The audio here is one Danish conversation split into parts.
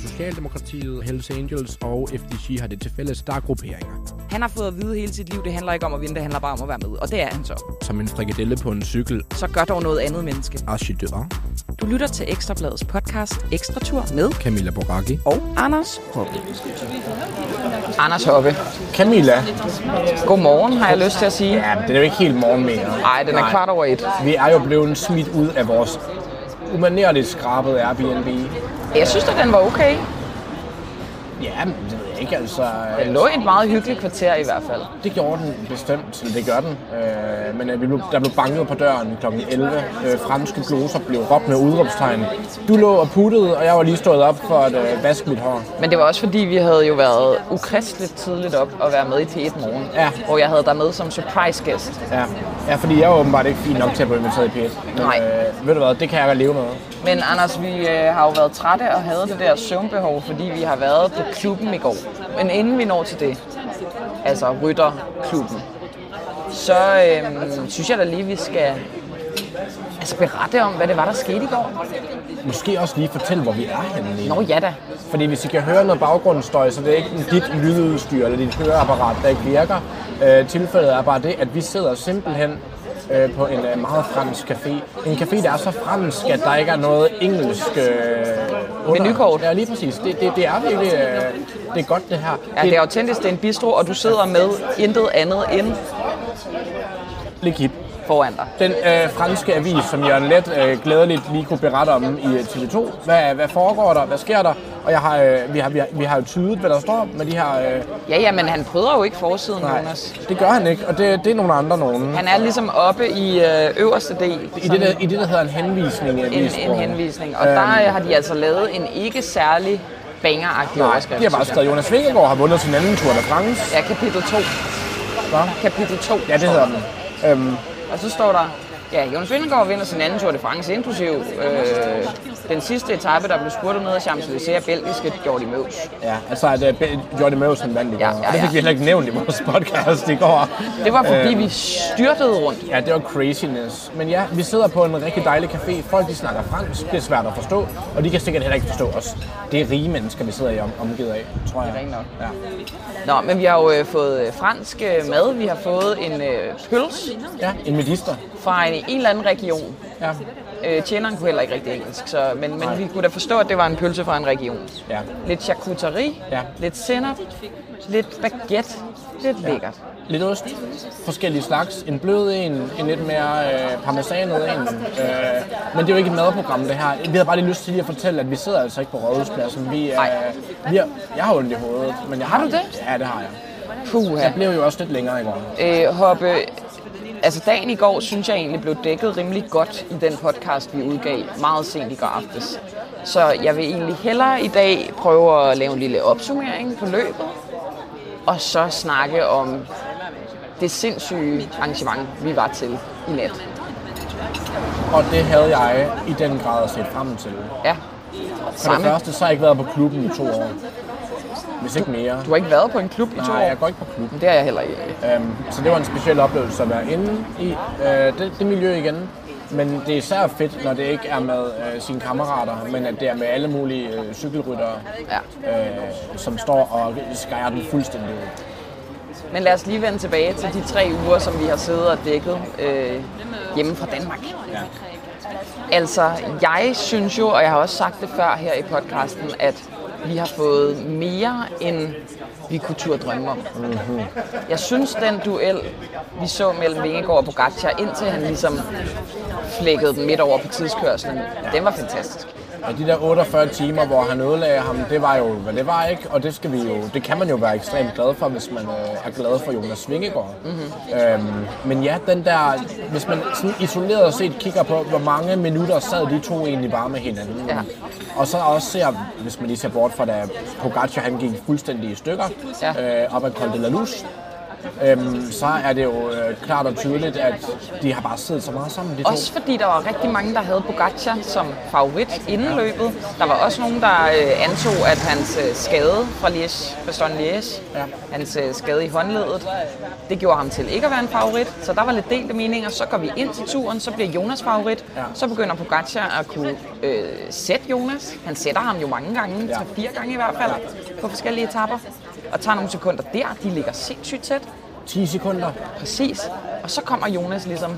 Socialdemokratiet, Hells Angels og FDG har det til fælles, der er grupperinger. Han har fået at vide hele sit liv, det handler ikke om at vinde, det handler bare om at være med. Og det er han så. Som en frikadelle på en cykel. Så gør dog noget andet menneske. Archidør. Du lytter til Ekstrabladets podcast Ekstra Tur med Camilla Boracchi. og Anders Hoppe. Anders Hoppe. Camilla. Godmorgen, har jeg lyst til at sige. Ja, det er jo ikke helt morgen mere. Nej, den er kvart over et. Vi er jo blevet smidt ud af vores umanerligt skrabede Airbnb. Jeg synes, at den var okay. Ja, det ikke, altså. Den lå et meget hyggeligt kvarter i hvert fald. Det gjorde den bestemt, det gør den. Øh, men øh, vi blev, der blev banket på døren kl. 11. Øh, franske gloser blev råbt med udråbstegn. Du lå og puttede, og jeg var lige stået op for at øh, vaske mit hår. Men det var også fordi, vi havde jo været ukristeligt tidligt op og være med i T1 Morgen. Ja. Hvor jeg havde dig med som surprise gæst. Ja. ja, fordi jeg er åbenbart ikke fin nok til at blive inviteret i P1. Men, Nej. Øh, ved du hvad, det kan jeg godt leve med. Men Anders, vi øh, har jo været trætte og havde det der søvnbehov, fordi vi har været på klubben i går. Men inden vi når til det, altså Rytterklubben, så øh, synes jeg da lige, vi skal altså berette om, hvad det var, der skete i går. Måske også lige fortælle, hvor vi er henne. Nå ja da. Fordi hvis I kan høre noget baggrundsstøj, så det er ikke dit lydudstyr eller dit høreapparat, der ikke virker. Øh, tilfældet er bare det, at vi sidder simpelthen øh, på en øh, meget fransk café. En café, der er så fransk, at der ikke er noget engelsk øh, under. Menukort. Ja, lige præcis. Det, det, det er virkelig øh, det er godt, det her. Ja, det er autentisk, det er en bistro, og du sidder med intet andet end L'équipe. foran dig. Den øh, franske avis, som Jørgen Let øh, glædeligt lige kunne berette om i øh, TV2. Hvad, hvad foregår der? Hvad sker der? Og jeg har, øh, vi, har, vi, har, vi har jo tydet, hvad der står med de her... Øh, Ja, ja, men han bryder jo ikke forsiden, nej, Jonas. det gør han ikke, og det, det er nogle andre nogen. Han er ligesom oppe i øh, øverste del. I det, der, I det, der hedder en henvisning en, en henvisning. Og der øh, har de altså lavet en ikke særlig bangeragtig overskrift. de har bare skrevet, Jonas Vingegaard har vundet sin anden Tour de France. Ja, kapitel 2. Hva? Kapitel 2. Ja, det hedder den. Øhm, Og så står der, ja, Jonas Vingegaard vinder sin anden Tour de France, inklusiv øh, den sidste etape, der blev spurgt ned af Champs-Élysées belgiske Jordi Meus. ja, altså at uh, Jordi Meusen vandt i går. Ja, ja, Og det fik ja. vi heller ikke nævnt i vores podcast i går. Det var fordi, Øhm, vi styrtede rundt. Ja, det var craziness. Men ja, vi sidder på en rigtig dejlig café. Folk de snakker fransk. Det er svært at forstå. Og de kan sikkert heller ikke forstå os. Det er rige mennesker, vi sidder i om, omgivet af, tror jeg. Det er nok. Ja. Nå, men vi har jo øh, fået øh, fransk øh, mad. Vi har fået en øh, pøls ja, en medister. fra en, en eller anden region. Ja. Øh, tjeneren kunne heller ikke rigtig engelsk, så, men, men vi kunne da forstå, at det var en pølse fra en region. Ja. Lidt charcuterie, Ja. lidt sennep, lidt baguette, lidt ja. lækkert. Lidt ost, forskellige slags. En blød en, en lidt mere øh, parmesanet en. Øh, men det er jo ikke et madprogram, det her. Vi havde bare lige lyst til lige at fortælle, at vi sidder altså ikke på Rådhuspladsen. Vi, øh, Nej. vi har, jeg har ondt i hovedet. Men jeg Har du det? Ja, det har jeg. Puha. Jeg blev jo også lidt længere i går. Øh, Hoppe, altså dagen i går, synes jeg egentlig blev dækket rimelig godt i den podcast, vi udgav meget sent i går aftes. Så jeg vil egentlig hellere i dag prøve at lave en lille opsummering på løbet, og så snakke om det sindssyge arrangement, vi var til i nat. Og det havde jeg i den grad set frem til. Ja, For det samme. første, så har jeg ikke været på klubben i to år. Hvis ikke mere. Du har ikke været på en klub i to Nej, år? jeg går ikke på klubben. Det har jeg heller ikke. Øhm, så det var en speciel oplevelse at være inde i øh, det, det miljø igen. Men det er især fedt, når det ikke er med øh, sine kammerater, men at det er med alle mulige øh, cykelryttere, Ja. øh, som står og skærer den fuldstændig ud. Men lad os lige vende tilbage til de tre uger, som vi har siddet og dækket øh, hjemme fra Danmark. Ja. Altså, jeg synes jo, og jeg har også sagt det før her i podcasten, at vi har fået mere, end vi kunne turde drømme om. Mm-hmm. Jeg synes, den duel, vi så mellem Vingegaard og Pogacar, indtil han ligesom flækkede den midt over på tidskørslen, den var fantastisk. Og de der 48 timer, hvor han ødelagde ham, det var jo, hvad det var, ikke? Og det, skal vi jo, det kan man jo være ekstremt glad for, hvis man øh, er glad for Jonas Vingegaard. Mm-hmm. Øhm, men ja, den der, hvis man sådan isoleret set kigger på, hvor mange minutter sad de to egentlig bare med hinanden. Ja. Og så også ser, hvis man lige ser bort fra, da Pogacar han gik fuldstændig i stykker, Ja. øh, op ad Col de la Luz, øhm, så er det jo øh, klart og tydeligt, at de har bare siddet så meget sammen, de to. Også fordi der var rigtig mange, der havde Pogacar som favorit inden løbet. Der var også nogen, der øh, antog, at hans øh, skade fra Liège, Baston Liège, Ja. hans øh, skade i håndledet, det gjorde ham til ikke at være en favorit. Så der var lidt delte meninger. Så går vi ind til turen, så bliver Jonas favorit. Ja. Så begynder Pogacar at kunne øh, sætte Jonas. Han sætter ham jo mange gange, Ja. ja. fire gange i hvert fald, på forskellige etapper. Og tager nogle sekunder der. De ligger sindssygt tæt. 10 sekunder. Præcis. Og så kommer Jonas ligesom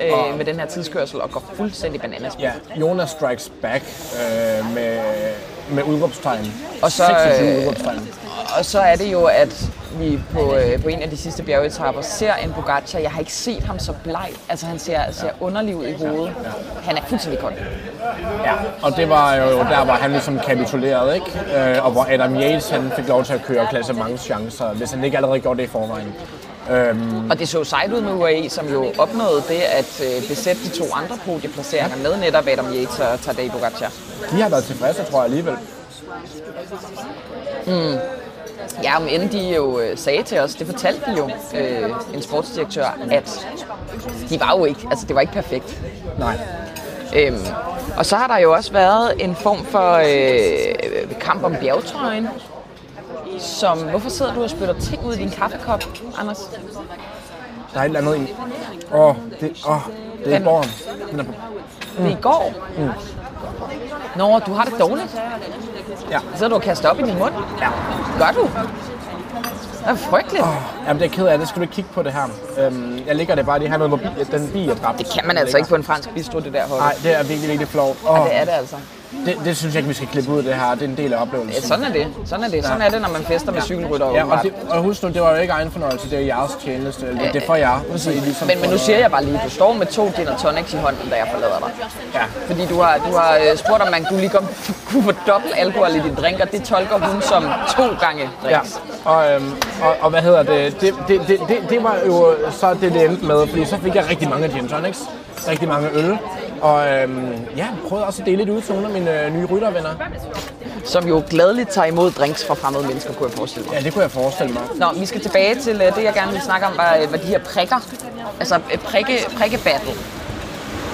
øh, med den her tidskørsel og går fuldstændig bananas. Ja, Jonas strikes back øh, med, med udråbstegn. Og så, 26 øh. Og så er det jo, at vi på, øh, på en af de sidste bjergetapper ser en Pogacar. Jeg har ikke set ham så bleg. Altså han ser, ser underlig ud i hovedet. Han er fuldstændig kold. Ja, og det var jo der, hvor han ligesom kapitulerede, ikke? Øh, og hvor Adam Yates han fik lov til at køre klasse mange chancer, hvis han ikke allerede gjorde det i forvejen. Øhm, Og det så sejt ud med UAE, som jo opnåede det at øh, besætte de to andre podieplaceringer med netop Adam Yates og Tadej Pogacar. de har været tilfredse, tror jeg alligevel. Ja, om end de jo øh, sagde til os, det fortalte de jo øh, en sportsdirektør, at de var jo ikke, altså det var ikke perfekt. Nej. Øhm, og så har der jo også været en form for øh, kamp om bjergtrøjen. Som, hvorfor sidder du og spytter ting ud i din kaffekop, Anders? Der er et eller andet i. Åh, oh, det, oh, det er. Den er på. Det er i går. Nå, du har det dårligt. Ja. Så du og kaster op i din mund. Ja. Gør du? Det er frygteligt. Jamen, det er ked af det. Skal du ikke kigge på det her? Øhm, jeg ligger det bare lige hernede, hvor bi, den bi er dræbt. Det kan man altså ikke på en fransk bistro, det der hold. Nej, det er virkelig, virkelig flot. Oh, Det er det altså. Det, det, synes jeg ikke, vi skal klippe ud det her. Det er en del af Ja, oplevelsen. sådan er det. Sådan er det. Sådan er det, når man fester med cykelrytter. Ja, og, det, og husk nu, det var jo ikke egen fornøjelse, det er jeres tjeneste. Det, det er for jer. I ligesom Men, men nu siger jeg bare lige, du står med to gin og tonics i hånden, da jeg forlader dig. Ja. Fordi du har, du har øh, spurgt, om man kunne lige komme, kunne få dobbelt alkohol i din drink, og det tolker hun som to gange Ja, drinks. og, øhm, og, og hvad hedder det? Det, det, det, det, det var jo så det, det endte med, fordi så fik jeg rigtig mange gin tonics, rigtig mange øl, og øhm, ja, prøvede også at dele lidt ud til nogle af mine øh, nye ryttervenner. Som jo gladeligt tager imod drinks fra fremmede mennesker, kunne jeg forestille mig. Ja, det kunne jeg forestille mig. Nå, vi skal tilbage til øh, det, jeg gerne vil snakke om, var, øh, var de her prikker. Altså øh, prikke, prikke battle.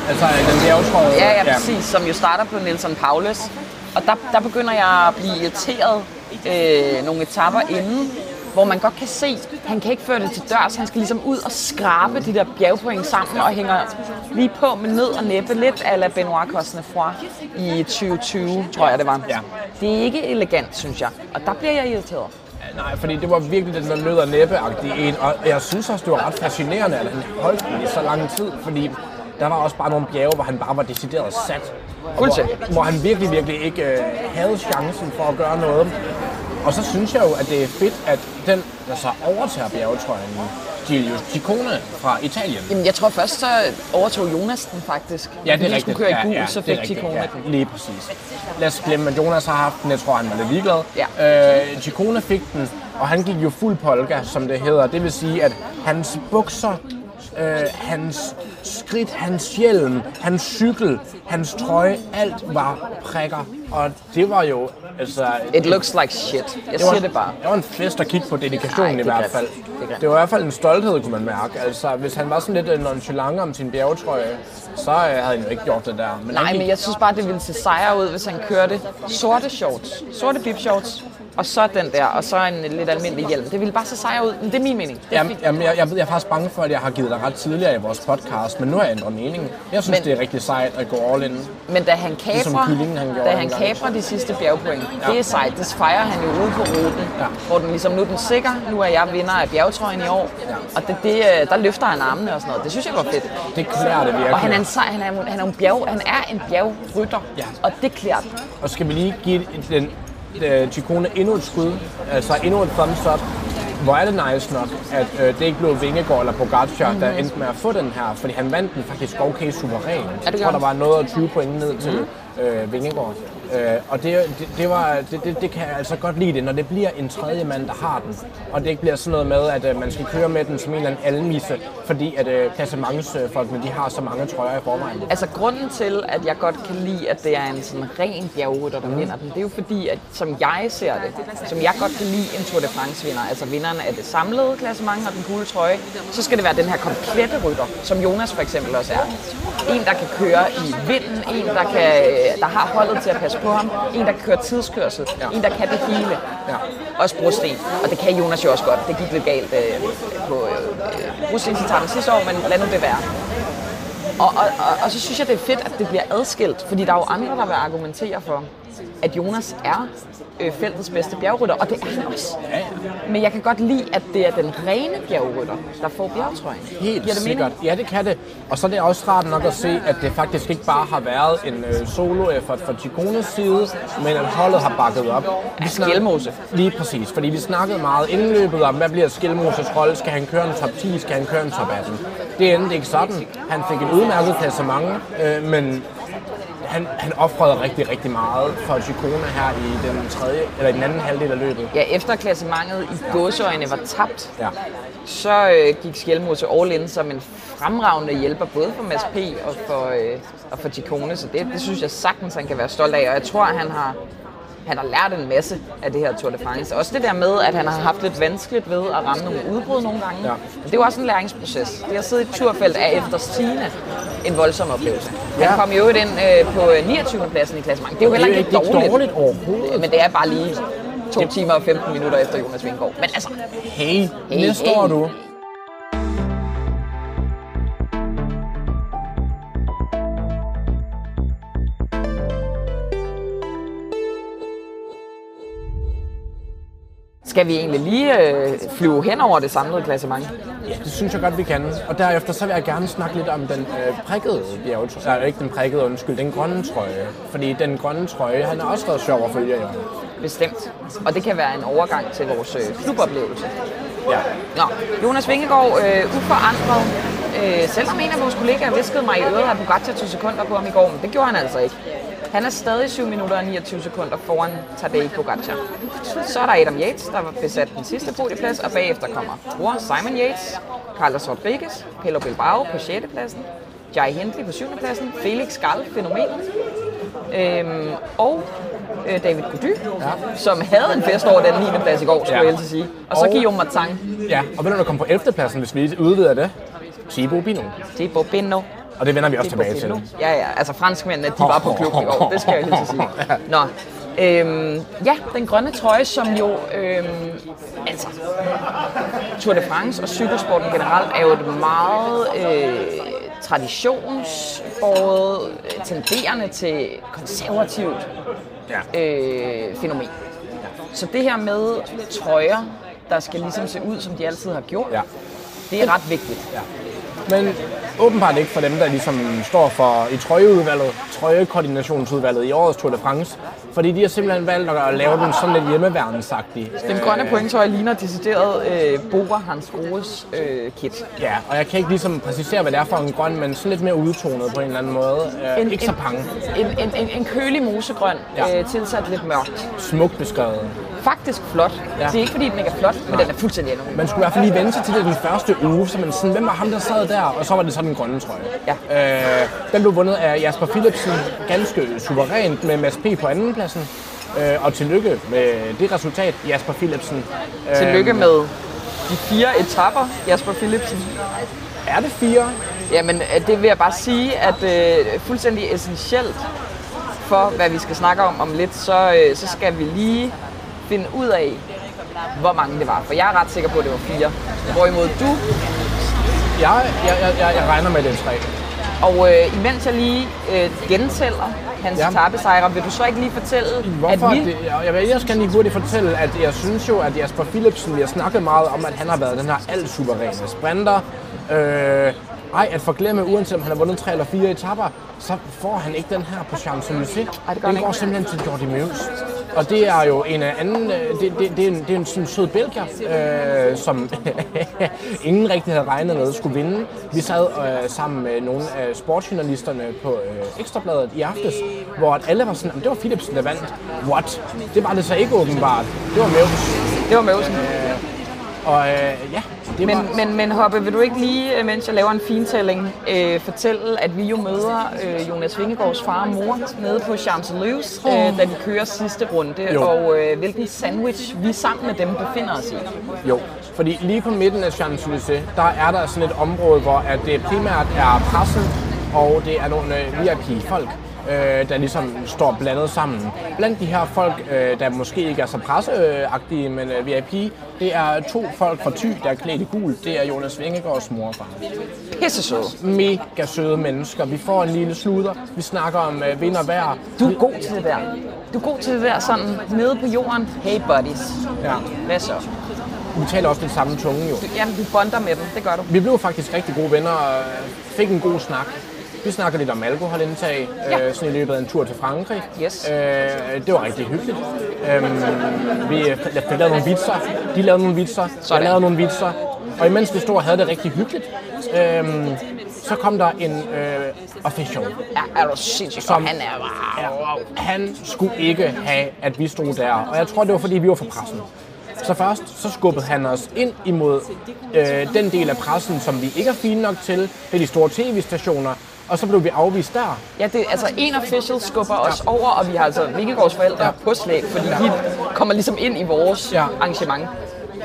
Altså, den bjergetrøje. Ja, ja, præcis, som jo starter på Nelson Paulus. Og der, der begynder jeg at blive irriteret øh, nogle etapper inden, hvor man godt kan se, at han kan ikke føre det til dørs. Han skal ligesom ud og skrabe de der bjergpoint sammen og hænger lige på med nød og næppe. Lidt a la Benoit Cosnefroid i 2020, tror jeg det var. Ja. Det er ikke elegant, synes jeg. Og der bliver jeg irriteret. Nej, fordi det var virkelig den der nød og næppe en, og jeg synes også, det var ret fascinerende, at han holdt den i så lang tid, fordi der var også bare nogle bjerge, hvor han bare var decideret sat. Hvor, hvor han virkelig, virkelig ikke øh, havde chancen for at gøre noget. Og så synes jeg jo, at det er fedt, at den, der så overtager bjergetrøjen, Giulio Ciccone fra Italien. Jamen, jeg tror først, så overtog Jonas den faktisk. Ja, det er rigtigt. skulle køre i gul, ja, ja, så fik. Ticone ja, den. Lige præcis. Lad os glemme, at Jonas har haft den. Jeg tror, han var lidt ligeglad. Ja. Øh, Ciccone fik den, og han gik jo fuld polka, som det hedder. Det vil sige, at hans bukser, øh, hans skridt, hans hjelm, hans cykel, hans trøje, alt var prikker. Og det var jo, altså... It looks like shit. Jeg siger det bare. Det var en fest at kigge på dedikationen Ej, i det er hvert fald. Det. Det var i hvert fald en stolthed, kunne man mærke. Altså, hvis han var sådan lidt øh, nonchalant om sin bjergetrøje, så øh, havde han jo ikke gjort det der. Men Nej, gik- men jeg synes bare, det ville se sejre ud, hvis han kørte sorte shorts. Sorte bib shorts. Og så den der, og så en lidt almindelig hjelm. Det ville bare se sejre ud, men det er min mening. Det er Jamen, jamen jeg, jeg, jeg er faktisk bange for, at jeg har givet dig ret tidligere i vores podcast, men nu har jeg ændret mening. Jeg synes, Men- det er rigtig sejt at gå all in. Men da han Ligesom kaprer, kyllingen, han da han kaprer de sidste bjergpoint, det er sejt. Det fejrer han jo ude på ruten, Ja. hvor den ligesom, nu er den sikker, nu er jeg vinder af bjergtrøjen i år. Og det, det, øh, der løfter han armene og sådan noget. Det synes jeg var fedt. Det klæder det virkelig. Og han er en, sej, han er, han er en, bjerg, han er en bjergrytter, Ja. og det klæder. Og skal vi lige give den uh, Chikone endnu et skud, altså endnu et thumbs up. Hvor er det nice nok, at øh, det ikke blev Vingegaard eller Pogacar, der endte med at få den her, fordi han vandt den faktisk okay suveræn. Jeg tror, der var noget af 20 point ned til øh, Vingegaard. Øh, og det, det, det, var, det, det, det kan jeg altså godt lide det, når det bliver en tredje mand, der har den. Og det ikke bliver sådan noget med, at øh, man skal køre med den som en eller anden almisse, fordi at øh, klassementsfolkene, de har så mange trøjer i forvejen. Altså grunden til, at jeg godt kan lide, at det er en sådan ren bjergrytter, der mm. vinder den, det er jo fordi, at som jeg ser det, som jeg godt kan lide en Tour de France vinder, altså vinderen af det samlede klassement og den gule trøje, så skal det være den her komplette rytter, som Jonas for eksempel også er. En, der kan køre i vinden, en, der, kan, der har holdet til at passe på ham, en, der kan køre tidskørsel, ja. en, der kan det hele. Ja. Også brosten. Og det kan Jonas jo også godt. Det gik lidt galt øh, på øh, brostensetarmen sidste år, men lad nu det være. Og, og, og, og så synes jeg, det er fedt, at det bliver adskilt, fordi der er jo andre, der vil argumentere for, at Jonas er øh, feltets bedste bjergrytter, og det er han også. Ja, ja. Men jeg kan godt lide, at det er den rene bjergrytter, der får bjergtrøjen. Helt det sikkert. Ja, det kan det. Og så er det også rart nok at se, at det faktisk ikke bare har været en øh, solo-effort fra Chicones side, men at holdet har bakket op. Vi Skelmose. Lige præcis, fordi vi snakkede meget indløbet om, hvad bliver Skelmoses rolle? Skal han køre en top 10? Skal han køre en top 18? Det endte ikke sådan. Han fik en udmærket klassement, øh, men han, han offrede rigtig, rigtig meget for Chikone her i den tredje, eller i den anden halvdel af løbet. Ja, efter klassementet i godsøjne var tabt, ja. så øh, gik Skjelmo til all in som en fremragende hjælper, både for Mads P. og for, øh, og for Chikone, så det, det synes jeg sagtens, han kan være stolt af, og jeg tror, han har, han har lært en masse af det her Tour de France. Også det der med, at han har haft lidt vanskeligt ved at ramme nogle udbrud nogle gange. Ja. Det er jo også en læringsproces. Det at sidde i et turfelt er efter stigende en voldsom oplevelse. Ja. Han kom jo ind øh, på 29. pladsen i klassementet. Det er jo heller ikke, det er dårligt. dårligt overhovedet. Men det er bare lige to timer og 15 minutter efter Jonas Vingård. Men altså... Hey, hey næste hey. år du. Skal vi egentlig lige øh, flyve hen over det samlede klassement? Ja, det synes jeg godt, vi kan. Og derefter så vil jeg gerne snakke lidt om den øh, prikkede bjergetrøje. Nej, ikke den prikkede, undskyld, den grønne trøje. Fordi den grønne trøje, han er også været sjov at følge, jo. Bestemt. Og det kan være en overgang til vores øh, kluboplevelse. Ja. Nå, Jonas Vingegaard, øh, uforandret. Øh, selvom en af vores kollegaer viskede mig i øret, at Pogacar tog sekunder på ham i går, men det gjorde han altså ikke. Han er stadig 7 minutter og 29 sekunder foran Tadej Pogacar. Så er der Adam Yates, der var besat den sidste podieplads, og bagefter kommer bror Simon Yates, Carlos Rodriguez, Pelo Bilbao på 6. pladsen, Jai Hindley på 7. pladsen, Felix Gall, fænomenet, øhm, og øh, David Gody, ja. som havde en fest over den 9. plads i går, skulle ja. jeg sige. Og, og så Guillaume Martin. Ja, og hvem der kom på 11. pladsen, hvis vi udvider det? Thibaut Bino. Thibaut Bino. Og det vender vi også tilbage til. Ja, ja. Altså franskmændene, de var på klubben i går. Det skal jeg lige sige. Nå. Øhm, ja, den grønne trøje, som jo, øhm, altså, Tour de France og cykelsporten generelt er jo et meget øh, traditionsbåret, tenderende til konservativt ja. øh, fænomen. Så det her med trøjer, der skal ligesom se ud, som de altid har gjort, ja. det er ret vigtigt. Ja. Men åbenbart ikke for dem, der ligesom står for i trøjeudvalget, trøjekoordinationsudvalget i årets Tour de France. Fordi de har simpelthen valgt at lave den sådan lidt hjemmeværensagtig. Den grønne pointtøj ligner decideret øh, Bora Hans Groes øh, kit. Ja, og jeg kan ikke ligesom præcisere, hvad det er for en grøn, men sådan lidt mere udtonet på en eller anden måde. Øh, en, ikke så pang. En, en, en, en kølig mosegrøn, ja. øh, tilsat lidt mørkt. Smukt beskrevet faktisk flot. Ja. Det er ikke fordi, den ikke er flot, men Nej. den er fuldstændig endnu. Man skulle i hvert fald lige vente sig til det den første uge, så man sådan, hvem var ham, der sad der? Og så var det sådan en grønne trøje. Ja. Øh, den blev vundet af Jasper Philipsen ganske suverænt med Mads P. på andenpladsen. Øh, og tillykke med det resultat, Jasper Philipsen. Tillykke øh, med de fire etapper, Jasper Philipsen. Er det fire? Jamen, øh, det vil jeg bare sige, at øh, fuldstændig essentielt for, hvad vi skal snakke om om lidt, så, øh, så skal vi lige finde ud af, hvor mange det var. For jeg er ret sikker på, at det var fire. Hvorimod du... Jeg, jeg, jeg, jeg regner med, det er tre. Og øh, imens jeg lige øh, gentæller hans ja. tabesejre, vil du så ikke lige fortælle, Hvorfor at vi... Det, jeg vil også gerne lige hurtigt fortælle, at jeg synes jo, at Jasper Philipsen, vi har snakket meget om, at han har været den her alt suveræne sprinter. Øh, ej, at forglemme, uanset om han har vundet tre eller fire etapper, så får han ikke den her på Champs-Élysées. Det går simpelthen til Jordi Meus. Og det er jo en af anden, øh, det, det, det, er en, det er en sådan sød belgier, øh, som ingen rigtig havde regnet med skulle vinde. Vi sad øh, sammen med nogle af sportsjournalisterne på øh, Ekstrabladet i aftes, hvor alle var sådan, "Jamen, det var Philipsen, der vandt. What? Det var det så ikke åbenbart. Det var Meus. Det var Mausen. Og øh, ja, det var... Men, men, men Hoppe, vil du ikke lige, øh, mens jeg laver en fintælling, øh, fortælle, at vi jo møder øh, Jonas Vingegaards far og mor nede på Champs-Élysées, øh, da de kører sidste runde, Jo. og øh, hvilken sandwich vi sammen med dem befinder os i. Jo, fordi lige på midten af Champs-Élysées, der er der sådan et område, hvor at det primært er pressen, og det er nogle øh, VIP-folk, øh, der ligesom står blandet sammen. Blandt de her folk, øh, der måske ikke er så presseagtige, men øh, VIP, det er to folk fra Thy, der er klædt i gul. Det er Jonas Vingegaards mor og far. Pisse søde. Mega søde mennesker. Vi får en lille sluder. Vi snakker om øh, vind og vejr. Du er god til det der. Du er god til det der sådan nede på jorden. Hey buddies. Ja. Hvad så? Vi taler også den samme tunge jo. Jamen, du bonder med dem. Det gør du. Vi blev faktisk rigtig gode venner og fik en god snak. Vi snakker lidt om alkoholindtag, Ja. øh, sådan i løbet af en tur til Frankrig. Yes. Øh, det var rigtig hyggeligt. Øhm, vi fik lavet nogle vitser. De lavede nogle vitser. Jeg Sådan. lavede nogle vitser. Og imens vi stod og havde det rigtig hyggeligt, øhm, så kom der en øh, official. Ja, er du sindssygt? Som-. Han er bare... Ja, han skulle ikke have, at vi stod der. Og jeg tror, det var, fordi vi var for pressen. Så først så skubbede han os ind imod øh, den del af pressen, som vi ikke er fine nok til. Det er de store tv-stationer. Og så blev vi afvist der. Ja, det, altså en official skubber os over, og vi har altså Vingegaards forældre Ja. på slæb, fordi de kommer ligesom ind i vores Ja. arrangement.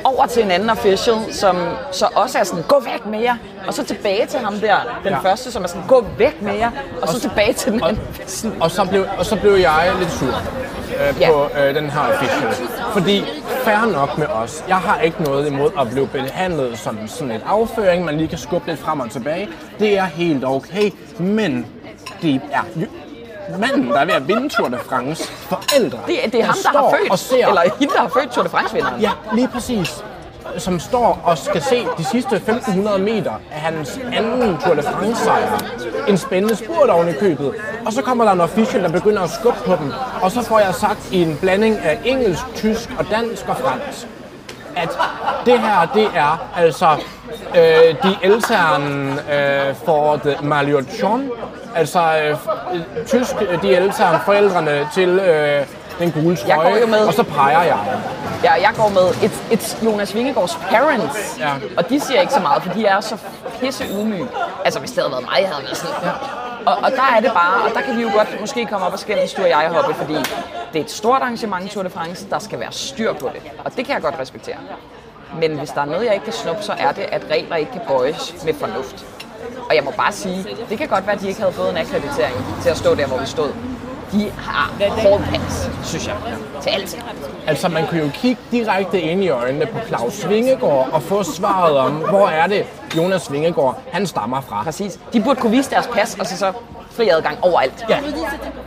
Over til en anden official, som så også er sådan, gå væk med jer. Og så tilbage til ham der, den Ja. første, som er sådan, gå væk med jer. Og så tilbage til den og- anden. Sådan, Og så blev, og så blev jeg lidt sur øh, Ja. på øh, den her official. Fordi fair nok med os. Jeg har ikke noget imod at blive behandlet som sådan et afføring, man lige kan skubbe lidt frem og tilbage. Det er helt okay. Men det er manden, der er ved at vinde Tour de France. Forældre. det, det er ham, der står har født, Og ser, eller hende, der har født Tour de France-vinderen. Ja, lige præcis. Som står og skal se de sidste 1500 meter af hans anden Tour de France sejr. En spændende spurt oven i købet. Og så kommer der en official, der begynder at skubbe på dem. Og så får jeg sagt i en blanding af engelsk, tysk og dansk og fransk, at det her, det er altså øh, de eltern øh, for the Maliochon. Altså øh, tysk, øh, de eltern forældrene til øh, den gule Jeg går trøje. med. Og så peger jeg. Ja, jeg går med, it's, it's Jonas Vingegaards parents. Ja. Og de siger ikke så meget, for de er så pisse ydmyge. Altså, hvis det havde været mig, havde jeg været sådan. Og, og der er det bare, og der kan vi jo godt måske komme op og skændes, du og jeg, Hoppe, fordi det er et stort arrangement, Tour de France, der skal være styr på det. Og det kan jeg godt respektere. Men hvis der er noget, jeg ikke kan snuppe, så er det, at regler ikke kan bøjes med fornuft. Og jeg må bare sige, det kan godt være, at de ikke havde fået en akkreditering til at stå der, hvor vi stod. De har hårdt pas, synes jeg, til alting. Altså, man kunne jo kigge direkte ind i øjnene på Claus Vingegaard og få svaret om, hvor er det Jonas Vingegaard, han stammer fra. Præcis. De burde kunne vise deres pas, og så, så fri adgang overalt. Ja.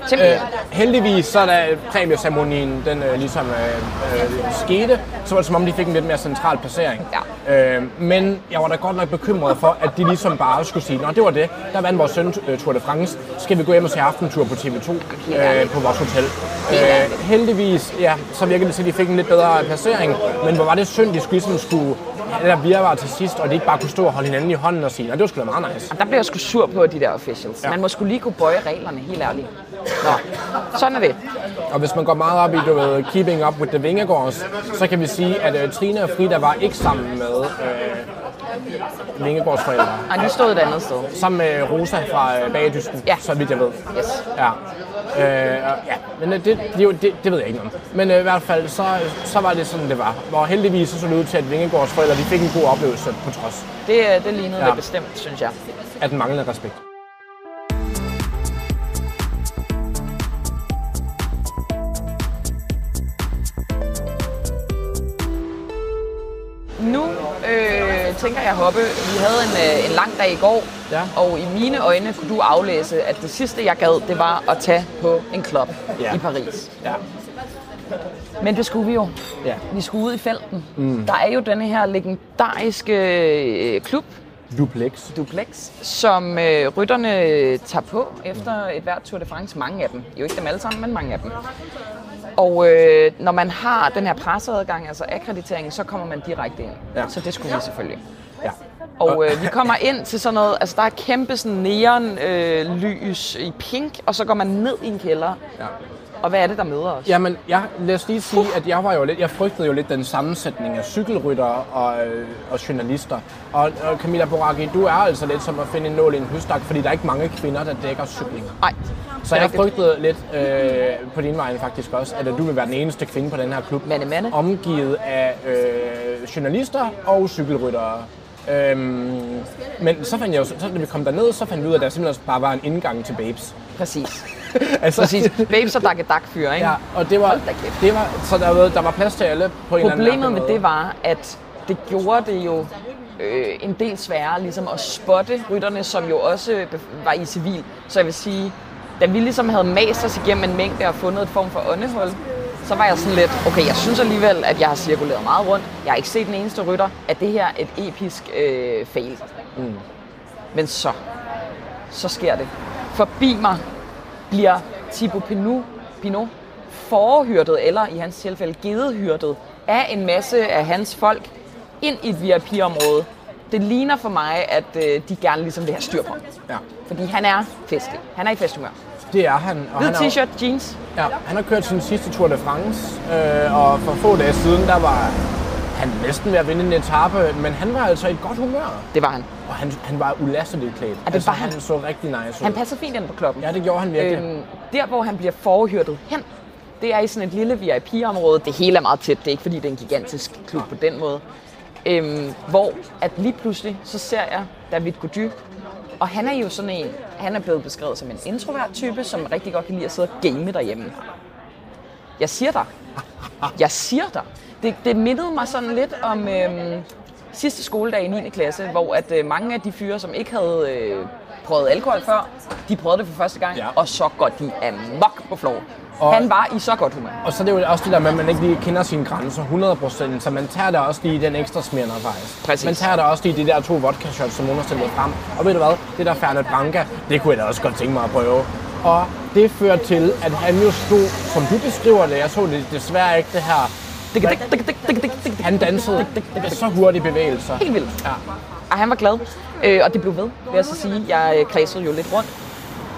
Simpelthen. Øh, heldigvis, så da præmieceremonien den øh, ligesom øh, øh, skete, så var det som om, de fik en lidt mere central placering. Ja. Øh, men jeg var da godt nok bekymret for, at de ligesom bare skulle sige, Nå, det var det, der vandt vores søn øh, Tour de France, skal vi gå hjem og se aftentur på TV2 øh, på vores hotel. Øh, heldigvis, ja, så virkede det til, at de fik en lidt bedre placering, men hvor var det synd, de skulle ligesom skulle der virvar til sidst, og de ikke bare kunne stå og holde hinanden i hånden og sige, Nå, det var sgu da meget nice. Og der bliver jeg sgu sur på de der officials. Ja. Man må skulle lige kunne bøje reglerne, helt ærligt. Nå, sådan er det. Og hvis man går meget op i, du ved, keeping up with the Vingegaards, så kan vi sige, at uh, Trine og Frida var ikke sammen med uh, Vingegaards forældre. Og de stod et andet sted. Sammen med Rosa fra uh, Bagedysken, Ja. så vidt jeg ved. Yes. Ja. Øh, ja, men øh, det, det, det, det, ved jeg ikke om. Men øh, i hvert fald, så, så var det sådan, det var. Og heldigvis så så det ud til, at Vingegaards forældre de fik en god oplevelse på trods Det, øh, det lignede. Ja. det bestemt, synes jeg. af den manglende respekt. Tænker jeg, Hoppe, vi havde en, øh, en lang dag i går, Ja. og i mine øjne kunne du aflæse, at det sidste, jeg gad, det var at tage på en klub Ja. i Paris. Ja. Men det skulle vi jo. Ja. Vi skulle ud i felten. Mm. Der er jo denne her legendariske øh, klub, Duplex. duplex, som øh, rytterne tager på efter et hvert Tour de France. Mange af dem. Jo ikke dem alle sammen, men mange af dem. Og øh, når man har den her presseadgang, altså akkreditering, så kommer man direkte ind. Ja. Så det skulle vi selvfølgelig. Ja. Og øh, vi kommer ind til sådan noget, altså der er kæmpe sådan neon øh, lys i pink, og så går man ned i en kælder. Ja. Og hvad er det, der møder os? Jamen, jeg, lad os lige sige, at jeg var jo lidt, jeg frygtede jo lidt den sammensætning af cykelryttere og, øh, og journalister. Og, og Camilla Boraki, du er altså lidt som at finde en nål i en høstak, fordi der er ikke mange kvinder, der dækker cyklinger. Nej, Så jeg frygtede lidt øh, på din vej faktisk også, at du vil være den eneste kvinde på den her klub. Mande, mande. Omgivet af øh, journalister og cykelryttere. Øhm, men så fandt jeg jo, så, da vi kom derned, så fandt vi ud af, at der simpelthen bare var en indgang til babes. præcis. altså, Præcis. Babes og dak dak fyre, ikke? Ja, og det var, det var så der var, der var plads til alle på en eller anden Problemet med mærkelig det måde. var, at det gjorde det jo øh, en del sværere ligesom at spotte rytterne, som jo også bef- var i civil. Så jeg vil sige, da vi ligesom havde mast os igennem en mængde og fundet et form for åndehul, så var jeg sådan lidt, okay, jeg synes alligevel, at jeg har cirkuleret meget rundt. Jeg har ikke set den eneste rytter. Er det her et episk øh, fail? Mm. Men så, så sker det. Forbi mig bliver Thibaut Pinot, Pinot forhyrtet, eller i hans tilfælde gedehyrtet, af en masse af hans folk ind i et VIP-område. Det ligner for mig, at øh, de gerne ligesom vil have styr på. Ja, Fordi han er festlig. Han er i festhumør. det er han. Og Hvid han, er, t-shirt, jeans. ja, han har kørt sin sidste Tour de France, øh, og for få dage siden, der var han næsten ved at vinde en etape, men han var altså i et godt humør. Det var han. Og han, han var ulasseligt klædt. det altså, var han. han så rigtig nice ud. Han passer fint ind på kloppen. Ja, det gjorde han virkelig. Øhm, der, hvor han bliver forhyrtet hen, det er i sådan et lille VIP-område. Det hele er meget tæt. Det er ikke, fordi det er en gigantisk klub på den måde. Øhm, hvor at lige pludselig, så ser jeg David Gody. Og han er jo sådan en, han er blevet beskrevet som en introvert type, som rigtig godt kan lide at sidde og game derhjemme. Jeg siger dig. Jeg siger dig. Det, det mindede mig sådan lidt om øhm, sidste skoledag i 9. klasse, hvor at øh, mange af de fyre, som ikke havde øh, prøvet alkohol før, de prøvede det for første gang, Ja. og så går de amok på floor. Og- Han var i så godt humør. Og så er det jo også det der med, at man ikke lige kender sine grænser 100%, så man tager da også lige den ekstra smirner faktisk. Præcis. Man tager da også lige de der to vodka shots, som nogen har stillet frem. Og ved du hvad, det der Fernet Branca, det kunne jeg da også godt tænke mig at prøve. Og det fører til, at han jo stod, som du beskriver det, jeg så det desværre ikke det her, Han dansede med så hurtige bevægelser. Helt vildt. Ja. Og han var glad. Øh, og det blev ved, vil jeg så sige. Jeg øh, kredsede jo lidt rundt.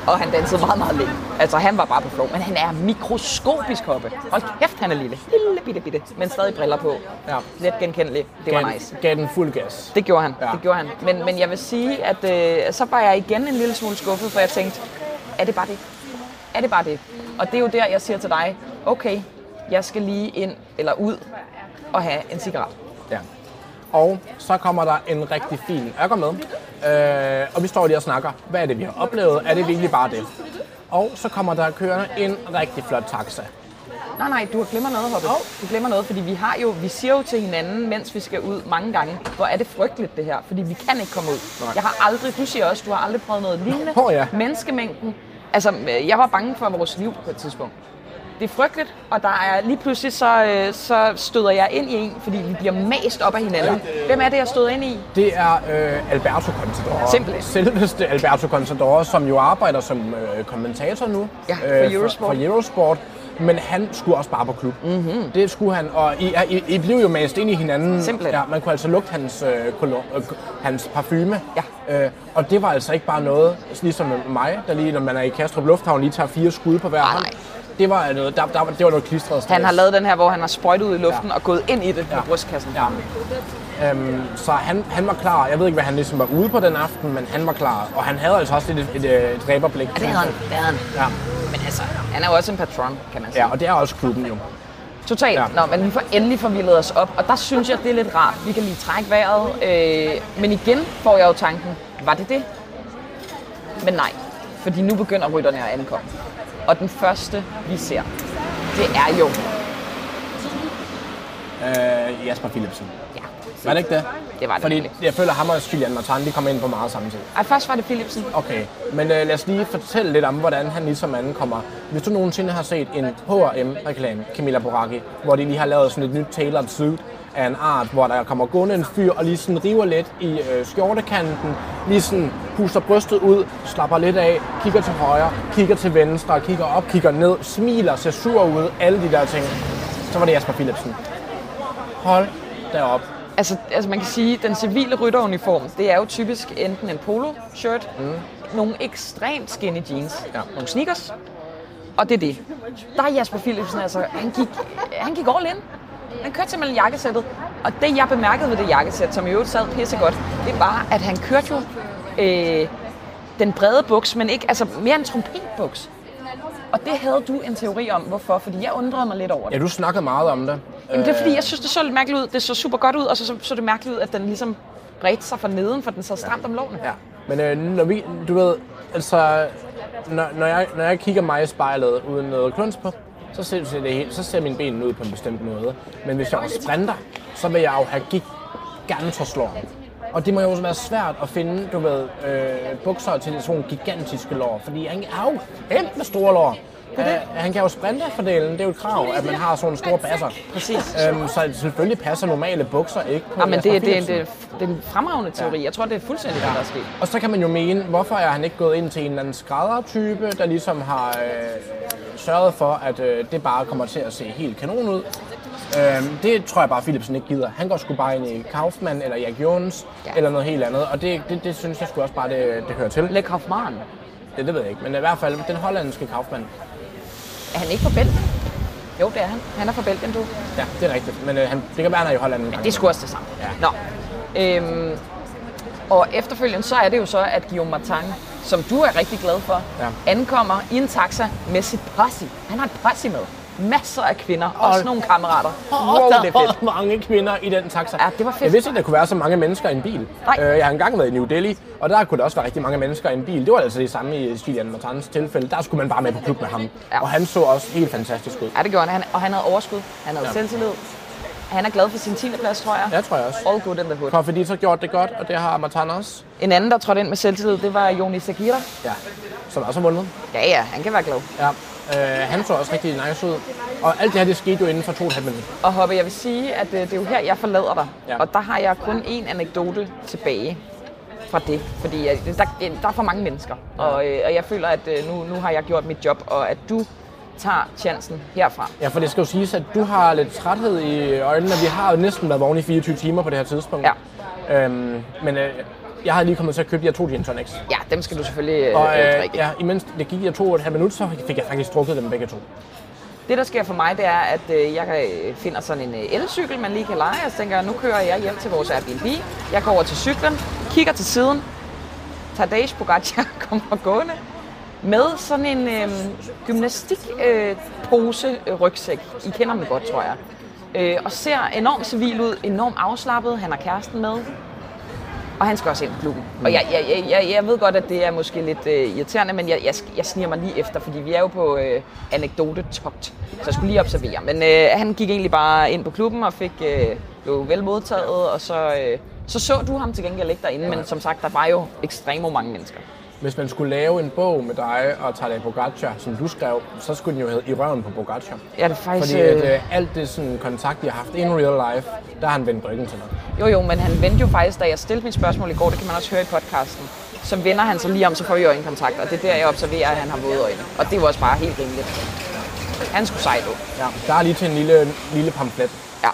Og han dansede meget, meget længe. Altså, han var bare på flow. Men han er mikroskopisk hoppe. Hold kæft, han er lille. Lille bitte bitte. Men stadig briller på. Ja. Lidt genkendelig. Det var nice. gav den fuld gas. Det gjorde han. Ja. Det gjorde han. Men, men jeg vil sige, at øh, så var jeg igen en lille smule skuffet, for jeg tænkte, er det bare det? Er det bare det? Og det er jo der, jeg siger til dig, okay, jeg skal lige ind eller ud og have en cigaret. Ja. Og så kommer der en rigtig fin ørker med. Øh, og vi står lige og snakker. Hvad er det, vi har oplevet? Er det virkelig bare det? Og så kommer der kørende en rigtig flot taxa. Nej, nej, du glemmer noget, Hoppe. Du glemmer noget, fordi vi har jo, vi siger jo til hinanden, mens vi skal ud mange gange, hvor er det frygteligt det her, fordi vi kan ikke komme ud. Nej. Jeg har aldrig, du siger også, du har aldrig prøvet noget lignende. Åh, ja. Menneskemængden. Altså, jeg var bange for vores liv på et tidspunkt. Det er frygteligt, og der er lige pludselig så, øh, så støder jeg ind i en, fordi vi bliver mast op af hinanden. Hvem er det, jeg støder ind i? Det er øh, Alberto Contador. Simpelthen. Selveste Alberto Contador, som jo arbejder som øh, kommentator nu. Ja, for øh, Eurosport. For, for Eurosport. Men han skulle også bare på klub. Mm-hmm. Det skulle han, og I, I, I blev jo mast ind i hinanden. Simpelthen. Ja, man kunne altså lugte hans, øh, kolo, øh, hans parfume. Ja. Øh, og det var altså ikke bare noget, ligesom mig, der lige, når man er i Kastrup Lufthavn, lige tager fire skud på hver Nej, hånd. Det var noget, der, der, det var noget klistret Han har lavet den her, hvor han har sprøjtet ud i luften Ja. og gået ind i det med Ja. brystkassen. Ja. Øhm, så han, han var klar. Jeg ved ikke, hvad han ligesom var ude på den aften, men han var klar. Og han havde altså også et, et, et, et dræberblik. Ja, det havde han. Det havde han. Ja. Men altså, han er jo også en patron, kan man sige. ja, og det er også klubben jo. Totalt. Ja. Nå, men vi får endelig forvildet os op, og der synes jeg, det er lidt rart. Vi kan lige trække vejret, øh, men igen får jeg jo tanken, var det det? Men nej, fordi nu begynder rytterne at ankomme. Og den første, vi ser, det er jo... Øh, Jasper Philipsen. Ja, Var det ikke det? Det var det Fordi nemlig. jeg føler, at ham og Julian Martin, de kommer ind på meget samme tid. Ej, først var det Philipsen. Okay, men øh, lad os lige fortælle lidt om, hvordan han ligesom ankommer. Hvis du nogensinde har set en H&M-reklame, Camilla Boracchi, hvor de lige har lavet sådan et nyt tailored suit af en art, hvor der kommer gående en fyr og lige sådan river lidt i øh, skjortekanten, lige sådan puster brystet ud, slapper lidt af, kigger til højre, kigger til venstre, kigger op, kigger ned, smiler, ser sur ud, alle de der ting. Så var det Jasper Philipsen. Hold derop. Altså, altså man kan sige, at den civile rytteruniform, det er jo typisk enten en polo-shirt, mm. nogle ekstremt skinny jeans, Ja. nogle sneakers, og det er det. Der er Jasper Philipsen, altså, han gik, han gik all in. Han kørte simpelthen jakkesættet, og det jeg bemærkede ved det jakkesæt, som i øvrigt sad pissegodt, det var, at han kørte jo øh, den brede buks, men ikke, altså mere en trompetbuks. Og det havde du en teori om, hvorfor, fordi jeg undrede mig lidt over det. Ja, du snakkede meget om det. Jamen, det er fordi, jeg synes, det så lidt mærkeligt ud. Det så super godt ud, og så så, så det mærkeligt ud, at den ligesom bredte sig fra neden, for den så stramt om lårene. Ja, men øh, når vi, du ved, altså, når, når, jeg, når jeg kigger mig i spejlet uden noget kunst på, så ser, det helt, så ser mine ben ud på en bestemt måde. Men hvis jeg var sprinter, så vil jeg jo have gigantoslår. Og det må jo også være svært at finde, du ved, øh, bukser til sådan nogle gigantiske lår, fordi han har jo kæmpe store lår. Uh, han kan jo sprinterfordelen, det er jo et krav, at man har sådan nogle store basser. Præcis. Um, så selvfølgelig passer normale bukser ikke på Ja, men det, det, det, Philipsen. det, det er en fremragende teori. Jeg tror, det er fuldstændig det, der er sket. Og så kan man jo mene, hvorfor er han ikke gået ind til en eller anden skræddertype, der ligesom har øh, sørget for, at øh, det bare kommer til at se helt kanon ud. Øhm, det tror jeg bare, Philipsen ikke gider. Han går sgu bare ind i Kaufmann eller Jack Jones Ja. ja. eller noget helt andet. Og det, det, det synes jeg sgu også bare, det, det hører til. Le Kaufmann. Det, det ved jeg ikke, men i hvert fald den hollandske Kaufmann. Er han ikke fra Belgien? Jo, det er han. Han er fra Belgien, du. Ja, det er rigtigt. Men øh, han, det kan være, han er i Holland en gang. Det er sgu også det samme. Ja. Nå. Øhm, og efterfølgende, så er det jo så, at Guillaume Martin, som du er rigtig glad for, Ja. ankommer i en taxa med sit posse. Han har et posse med. Masser af kvinder, også Hold- nogle kammerater. Wow, Wow, der det er fedt. mange kvinder i den taxa. Ja, det var fedt. Jeg vidste ikke, der kunne være så mange mennesker i en bil. Nej. Øh, jeg har engang været i New Delhi, og der kunne der også være rigtig mange mennesker i en bil. Det var altså det samme i Julian Martins tilfælde. Der skulle man bare med på klub med ham. Ja. Og han så også helt fantastisk ud. Ja, det gjorde han. Og han havde overskud. Han havde Ja. selvtillid. Han er glad for sin 10. plads, tror jeg. Ja, tror jeg også. All good in the hood. For fordi så gjort det godt, og det har Martin også. En anden, der trådte ind med selvtillid, det var Joni Sagira. Ja, som også har vundet. Ja, ja, han kan være glad. Ja. Øh, han så også rigtig nice ud. Og alt det her, det skete jo inden for to og et halvt minut. Og Hoppe, jeg vil sige, at øh, det er jo her, jeg forlader dig. Ja. Og der har jeg kun én anekdote tilbage fra det. Fordi øh, der, der er for mange mennesker. Og, øh, og jeg føler, at øh, nu, nu har jeg gjort mit job, og at du tager chancen herfra. Ja, for det skal jo siges, at du har lidt træthed i øjnene. Vi har jo næsten været vågne i 24 timer på det her tidspunkt. Ja. Øhm, men øh, jeg havde lige kommet til at købe de her to gin tonics. Ja, dem skal du selvfølgelig øh, Og øh, drikke. ja, imens det gik jeg to og et halvt minut, så fik jeg faktisk drukket dem begge to. Det, der sker for mig, det er, at øh, jeg øh, finder sådan en øh, elcykel, man lige kan lege, og så tænker jeg, nu kører jeg hjem til vores Airbnb. Jeg går over til cyklen, kigger til siden, Tadej Pogacar kommer gående med sådan en øh, gymnastikpose øh, øh, rygsæk. I kender dem godt, tror jeg. Øh, og ser enormt civil ud, enormt afslappet. Han har kæresten med. Og han skal også ind i klubben. Og jeg, jeg, jeg, jeg, jeg ved godt, at det er måske lidt øh, irriterende, men jeg, jeg, jeg sniger mig lige efter, fordi vi er jo på øh, anekdote-togt. Så jeg skulle lige observere. Men øh, han gik egentlig bare ind på klubben og fik øh, blev vel modtaget, og så, øh, så så du ham til gengæld ikke derinde. Men som sagt, der var jo ekstremt mange mennesker. Hvis man skulle lave en bog med dig og Tadej Pogacar, som du skrev, så skulle den jo hedde I røven på Pogacar. Ja, det er faktisk... Fordi at, øh, øh, alt det sådan, kontakt, jeg har haft in real life, der har han vendt ryggen til mig. Jo, jo, men han vendte jo faktisk, da jeg stillede mit spørgsmål i går, det kan man også høre i podcasten, så vender han sig lige om, så får vi øjenkontakt, og det er der, jeg observerer, at han har våde øjne. Og det var også bare helt rimeligt. Han skulle sejt ud. Ja, der er lige til en lille, lille pamflet. Ja,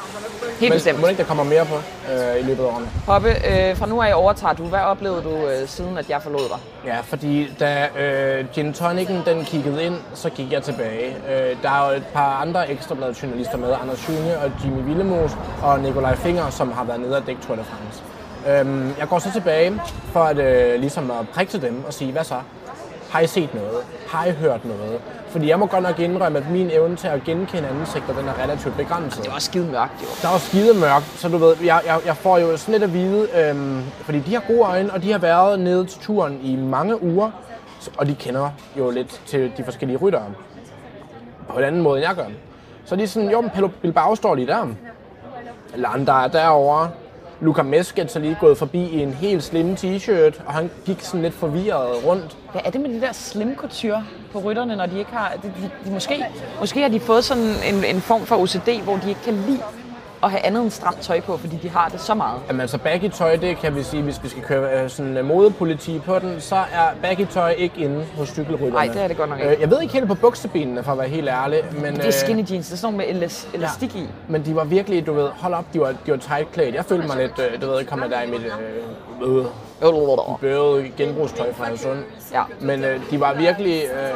helt Men bestemt. ikke, der kommer mere på øh, i løbet af årene? Hoppe, øh, fra nu af overtager du. Hvad oplevede du, øh, siden at jeg forlod dig? Ja, fordi da øh, gin tonicen den kiggede ind, så gik jeg tilbage. Øh, der er jo et par andre ekstrabladet journalister med, Anders Junge og Jimmy Villemos og Nikolaj Finger, som har været nede og dække Tour de France. Øhm, jeg går så tilbage for at øh, ligesom at prikke til dem og sige, hvad så? Har I set noget? Har I hørt noget? Fordi jeg må godt nok indrømme, at min evne til at genkende ansigter, den er relativt begrænset. Det var skide mørkt, jo. Der var skide mørkt, så du ved, jeg, jeg, jeg får jo sådan lidt at vide, øhm, fordi de har gode øjne, og de har været nede til turen i mange uger, og de kender jo lidt til de forskellige ryttere på en anden måde, end jeg gør. Så de er sådan, jo, men Pello Bilbao står lige der. Landa er derovre. Luka Mesket så lige gået forbi i en helt slim t-shirt, og han gik sådan lidt forvirret rundt. Hvad er det med de der slim couture på rytterne, når de ikke har... De, de, de måske, måske har de fået sådan en, en form for OCD, hvor de ikke kan lide at have andet end stramt tøj på, fordi de har det så meget. Jamen altså baggy tøj, det kan vi sige, hvis vi skal køre øh, sådan øh, modepoliti på den, så er baggy tøj ikke inde hos cykelrytterne. Nej, det er det godt nok ikke. Øh, jeg ved ikke helt på buksebenene, for at være helt ærlig. Men, Det er skinny jeans, det er sådan med elas- elastik i. Men de var virkelig, du ved, hold op, de var, de var tight klædt. Jeg følte mig lidt, øh, du ved, jeg kommer der i mit øh, øh, bøvede genbrugstøj fra Hadsund. Ja. Men øh, de var virkelig, øh,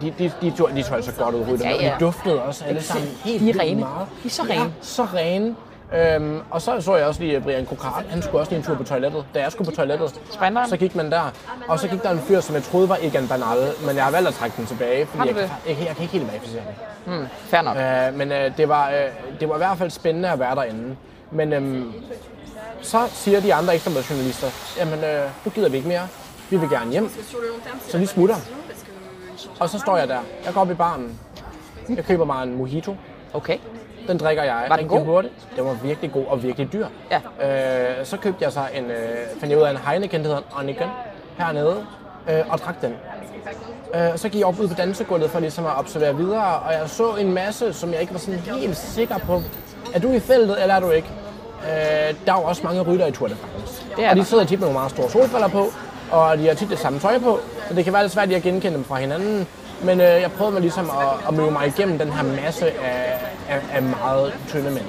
de, de, de, tog, de tog altså godt ud, rytterne. Ja, ja. De duftede også alle sammen helt De er rene. meget. De er så Ja, rene. så rene. Øhm, og så så jeg også lige Brian Kokart, han skulle også lige en tur på toilettet. Da jeg skulle på toilettet, Sprinteren? så gik man der. Og så gik der en fyr, som jeg troede var Egan Bernal, men jeg har valgt at trække den tilbage, fordi du jeg, jeg, jeg, kan ikke helt verificere det. Hmm, fair nok. Øh, men øh, det, var, øh, det var i hvert fald spændende at være derinde. Men øhm, så siger de andre ekstrabladjournalister, jamen øh, nu gider vi ikke mere. Vi vil gerne hjem. Så vi smutter. Og så står jeg der. Jeg går op i baren. Jeg køber mig en mojito. Okay. Den drikker jeg Var den rigtig god? hurtigt. Den var virkelig god og virkelig dyr. Ja. Øh, så købte jeg så en, øh, fandt jeg ud af en Heineken, der hedder en Oniken, hernede, øh, og drak den. Øh, så gik jeg op ud på dansegulvet for ligesom at observere videre, og jeg så en masse, som jeg ikke var sådan helt sikker på. Er du i feltet, eller er du ikke? Øh, der er jo også mange rytter i Tour de France. Det er og de der. sidder tit med nogle meget store solbriller på, og de har tit det samme tøj på, så det kan være lidt svært at genkende dem fra hinanden. Men øh, jeg prøvede mig ligesom at, at møde mig igennem den her masse af, af, af meget tynde mænd.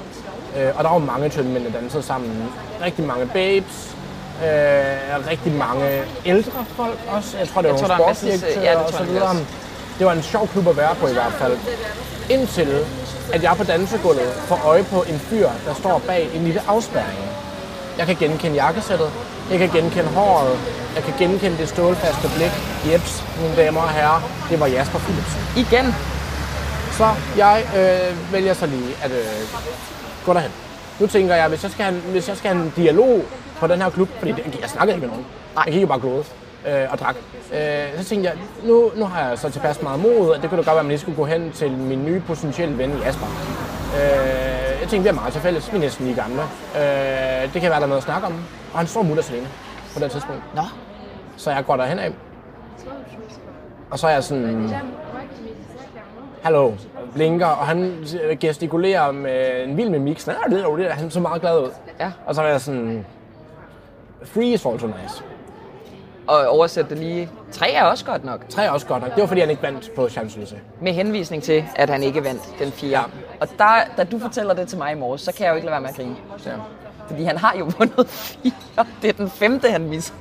Øh, og der var mange tynde mænd, der dansede sammen. Rigtig mange babes, øh, rigtig mange ældre folk også. Jeg tror, det var Jeg tror, nogle er sportsdirektører ja, og så jeg videre. Det var en sjov klub at være på i hvert fald. Indtil at jeg på dansegulvet får øje på en fyr, der står bag en lille afspærring. Jeg kan genkende jakkesættet, jeg kan genkende håret, jeg kan genkende det stålfaste blik. Jeps, mine damer og herrer, det var Jasper Philipsen. Igen. Så jeg øh, vælger så lige at øh, gå derhen. Nu tænker jeg, hvis jeg skal have, hvis jeg skal have en dialog på den her klub, fordi det, jeg snakkede ikke med nogen. Nej. Jeg gik jo bare glode øh, og drak. Øh, så tænkte jeg, nu, nu har jeg så tilpas meget mod, at det kunne da godt være, at man lige skulle gå hen til min nye potentielle ven Jasper. Øh, jeg tænkte, vi er meget til fælles. Vi er næsten lige gamle. Øh, det kan være, der er noget at snakke om. Og han står mutters alene på det tidspunkt. Nå. Så jeg går derhen af. Og så er jeg sådan, hallo, blinker, og han gestikulerer med en vild mimik. Sådan, "Ah, det er han så meget glad ud. Ja. Og så er jeg sådan, free is also nice. Og oversætte det lige. Tre er også godt nok. Tre er også godt nok. Det var fordi, han ikke vandt på Champs-Élysées. Med henvisning til, at han ikke vandt den fjerde. Ja. Og der, da du fortæller det til mig i morges, så kan jeg jo ikke lade være med at grine. Så, Fordi han har jo vundet fire. Det er den femte, han misser.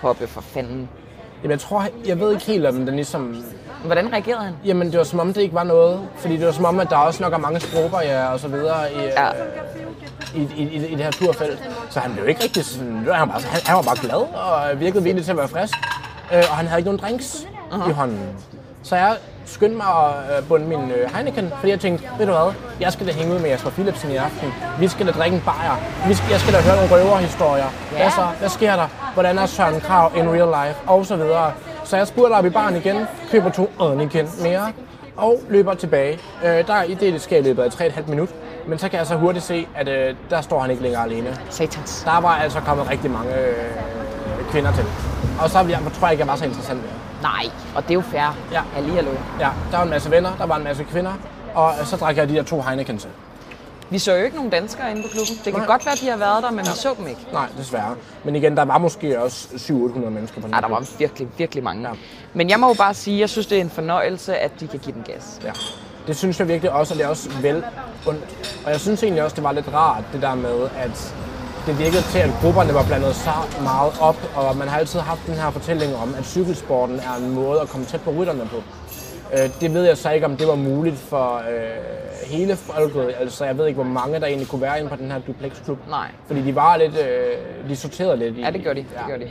Hoppe for fanden. jamen, jeg tror, jeg ved ikke helt, om den ligesom... Hvordan reagerede han? Jamen, det var som om, det ikke var noget. Fordi det var som om, at der også nok er mange sprogbarriere og så videre i, Ja. ja. i, i, i, i det her turfelt. Så han blev ikke rigtig sådan... Han var, bare, han, han var bare glad og virkede villig til at være frisk. Øh, og han havde ikke nogen drinks uh-huh. i hånden. Så jeg skyndte mig at øh, bunde min øh, Heineken, fordi jeg tænkte, ved du hvad, jeg skal da hænge ud med Jasper Philipsen i aften. Vi skal da drikke en bajer. Vi skal, jeg skal da høre nogle røverhistorier. Hvad så? Hvad sker der? Hvordan er Søren Krav in real life? Og så videre. Så jeg spurgte op i baren igen, køber to Oniken mere, og løber tilbage. Øh, der, i det sker i løbet af 3,5 minut. Men så kan jeg så hurtigt se, at øh, der står han ikke længere alene. Satans. Der var altså kommet rigtig mange øh, kvinder til. Og så jeg, tror jeg ikke, jeg var så interessant mere. Nej, og det er jo fair. Ja. Halli, hallo. Ja, der var en masse venner, der var en masse kvinder, og så drak jeg de der to Heineken til. Vi så jo ikke nogen danskere inde på klubben. Det kan Nej. godt være, at de har været der, men vi så dem ikke. Nej, desværre. Men igen, der var måske også 700-800 mennesker på den Ja, der var virkelig, virkelig mange. Ja. Men jeg må jo bare sige, at jeg synes, det er en fornøjelse, at de kan give den gas. Ja. Det synes jeg virkelig også, og det er også vel ondt. Og jeg synes egentlig også, det var lidt rart, det der med, at det virkede til, at grupperne var blandet så meget op, og man har altid haft den her fortælling om, at cykelsporten er en måde at komme tæt på rytterne på. Øh, Det ved jeg så ikke, om det var muligt for øh, hele folket. Altså, jeg ved ikke, hvor mange der egentlig kunne være inde på den her duplex-klub. Nej. Fordi de var lidt, øh, de sorterede lidt i, Ja, det gør de. Det gør de.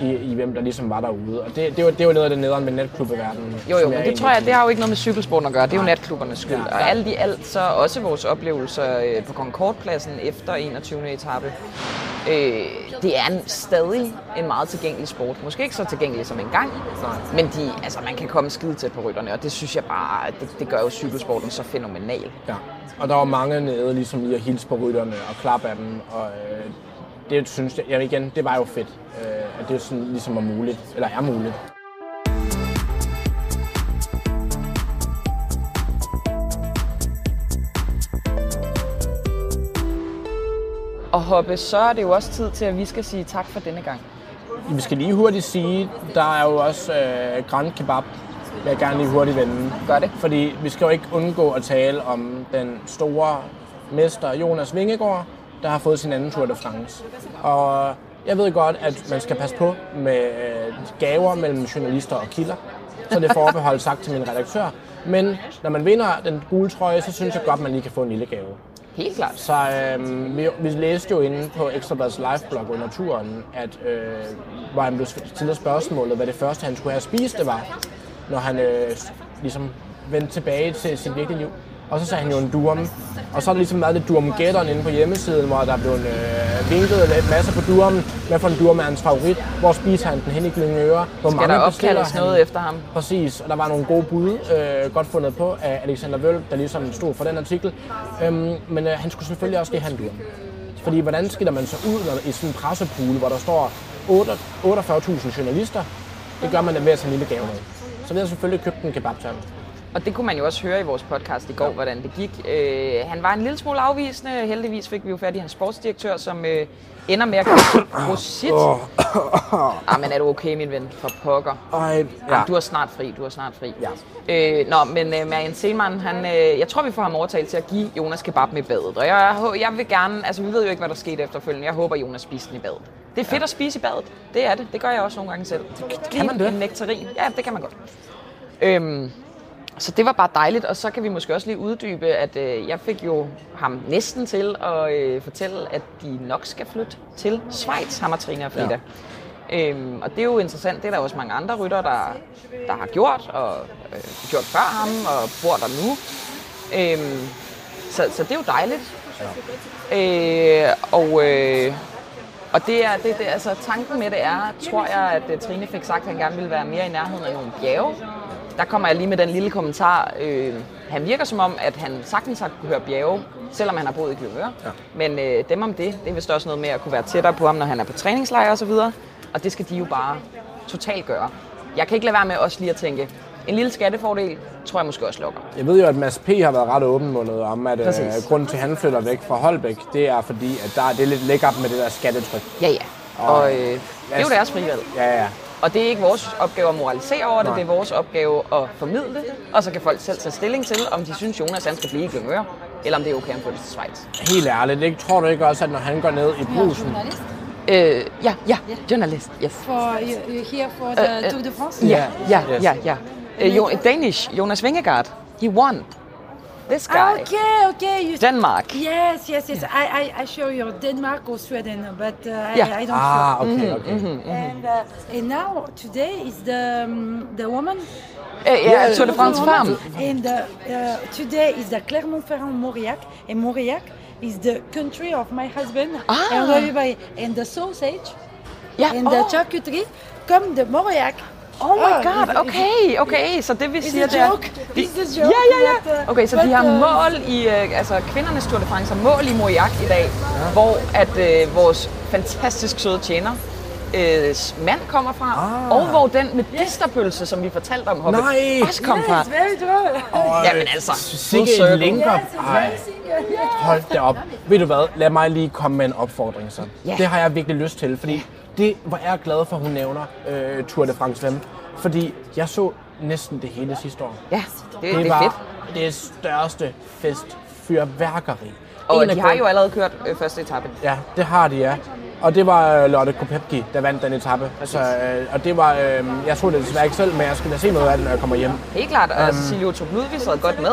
i, i hvem der ligesom var derude. Og det, det, var, det var noget af det nederen med netklubberverdenen. Jo, jo, men det egentlig tror jeg, det har jo ikke noget med cykelsporten at gøre. Det er jo natklubbernes skyld. Ja, Og ja. alt i alt, så også vores oplevelser øh, på Concordpladsen efter 21. etape Øh, det er en, stadig en meget tilgængelig sport. Måske ikke så tilgængelig som engang, men de, altså, man kan komme skide tæt på rytterne, og det synes jeg bare, det, det gør jo cykelsporten så fænomenal. Ja. Og der var mange nede ligesom i at hilse på rytterne og klappe af dem. Og øh, det synes jeg, ja, igen, det var jo fedt, øh, at det sådan ligesom er muligt, eller er muligt. Hoppe, så er det jo også tid til, at vi skal sige tak for denne gang. Vi skal lige hurtigt sige, der er jo også øh, Grand Kebab, vil jeg gerne lige hurtigt vende. Gør det. Fordi vi skal jo ikke undgå at tale om den store mester Jonas Vingegaard, der har fået sin anden Tour de France. Og jeg ved godt, at man skal passe på med øh, gaver mellem journalister og kilder. Så det er forbeholdt sagt til min redaktør. Men når man vinder den gule trøje, så synes jeg godt, man lige kan få en lille gave. Helt klart. Så øh, vi, vi læste jo inde på Ekstrabladets liveblog under turen, at øh, hvor han blev stillet spørgsmålet, hvad det første, han skulle have spist, det var, når han øh, ligesom vendte tilbage til sit virkelige liv. Og så sagde han jo en durm. Og så har der ligesom været lidt durmgætteren inde på hjemmesiden, hvor der er blevet øh, vinket lidt masser på durmen. Hvad for en durm er hans favorit? Hvor spiser han den hen i Glyngøre? Hvor Skal der bestiller opkaldes han? noget efter ham? Præcis, og der var nogle gode bud, øh, godt fundet på af Alexander Vøl, der ligesom stod for den artikel. Øhm, men øh, han skulle selvfølgelig også lige have en durm. Fordi hvordan skiller man så ud når, i sådan en pressepool, hvor der står 8 48.000 journalister? Det gør man ved at tage en lille gave med. Så vi har selvfølgelig købt en kebab til ham. Og det kunne man jo også høre i vores podcast i går, hvordan det gik. Øh, han var en lille smule afvisende. Heldigvis fik vi jo fat i hans sportsdirektør, som øh, ender med at kalde Prosit. Ah, men er du okay, min ven? For pokker. Ej, Ja. Du er snart fri, du er snart fri. Ja. Øh, nå, men øh, Marianne Selman, han, øh, jeg tror, vi får ham overtalt til at give Jonas kebab med badet. Og jeg, jeg vil gerne, altså vi ved jo ikke, hvad der skete efterfølgende. Jeg håber, Jonas spiste den i badet. Det er fedt at spise i badet. Det er det. Det gør jeg også nogle gange selv. kan man det? En nektarin. Ja, det kan man godt. Øhm, så det var bare dejligt, og så kan vi måske også lige uddybe, at øh, jeg fik jo ham næsten til at øh, fortælle, at de nok skal flytte til Schweiz, ham og Trine og Frida. Ja. Øhm, og det er jo interessant, det er der også mange andre rytter, der, der har gjort, og øh, gjort før ham, og bor der nu. Øhm, så, så det er jo dejligt. Ja. Øh, og, øh, og det er, det, det, altså, tanken med det er, tror jeg, at øh, Trine fik sagt, at han gerne ville være mere i nærheden af nogle bjerge. Der kommer jeg lige med den lille kommentar. Øh, han virker som om, at han sagtens har kunne høre bjerge, selvom han har boet i Glyngøre. Ja. Men øh, dem om det, det er vist også noget med at kunne være tættere på ham, når han er på træningslejr og så videre. Og det skal de jo bare totalt gøre. Jeg kan ikke lade være med også lige at tænke, en lille skattefordel, tror jeg måske også lukker. Jeg ved jo, at Mads P. har været ret åbenmundet om, at øh, Præcis. grunden til, at han flytter væk fra Holbæk, det er fordi, at der, det er lidt lækkert med det der skattetryk. Ja, ja. Og øh, det er jo deres frivalg. Ja, ja. Og det er ikke vores opgave at moralisere over det, Nej. det er vores opgave at formidle det. Og så kan folk selv tage stilling til, om de synes, Jonas han skal blive i Glyngøre, eller om det er okay, at han flytter til Schweiz. Helt ærligt, ikke? tror du ikke også, at når han går ned i brusen, journalist Øh, ja, ja, journalist, yes. for you, you here for the Uh, uh, Tour de France. Ja, ja, ja, ja. Øh, Danish, Jonas Vingegaard, he won. This guy. Ah, okay, okay. You, Denmark. yes, yes, yes. I, I, I show you Denmark or Sweden, but uh, Yeah. I, I don't ah, show. okay, okay. And, uh, and now today is the um, the woman. Øh, ja, Tour de France the woman. And the, uh, today is the Clermont-Ferrand Mauriac, and Mauriac is the country of my husband Ah. and. And the sausage Ja, and the oh, charcuterie come the Mauriac. Oh my Oh, god, is- okay, okay. Så det vi siger, er... joke. De, ja, joke. ja, ja. uh, Okay, så de har mål i... Øh, altså, kvindernes Tour de France har mål i Moriac i dag, hvor at øh, vores fantastisk søde tjener øh, mand kommer fra, Ah. og hvor den med disterpølse, som vi fortalte om, Hoppe, Nej. også kom fra. Yes, very true. Jamen altså, Sikke full circle. en linker. Yes, hold da op. Ved du hvad, lad mig lige komme med en opfordring så. Ja. Det har jeg virkelig lyst til, fordi det, hvor er jeg glad for, hun nævner øh, Tour de France 5. Fordi jeg så næsten det hele sidste år. Ja, det, det, Det er var fedt. det største fest fyrværkeri. Og En de har jo allerede kørt øh, første etape. Ja, det har de, ja. Og det var øh, Lotte Kopepki, der vandt den etape. Så, øh, og det var, øh, jeg så det desværre ikke selv, men jeg skal da se noget af det, når jeg kommer hjem. Helt klart, og Cecilie Otto Ludvig sad godt med.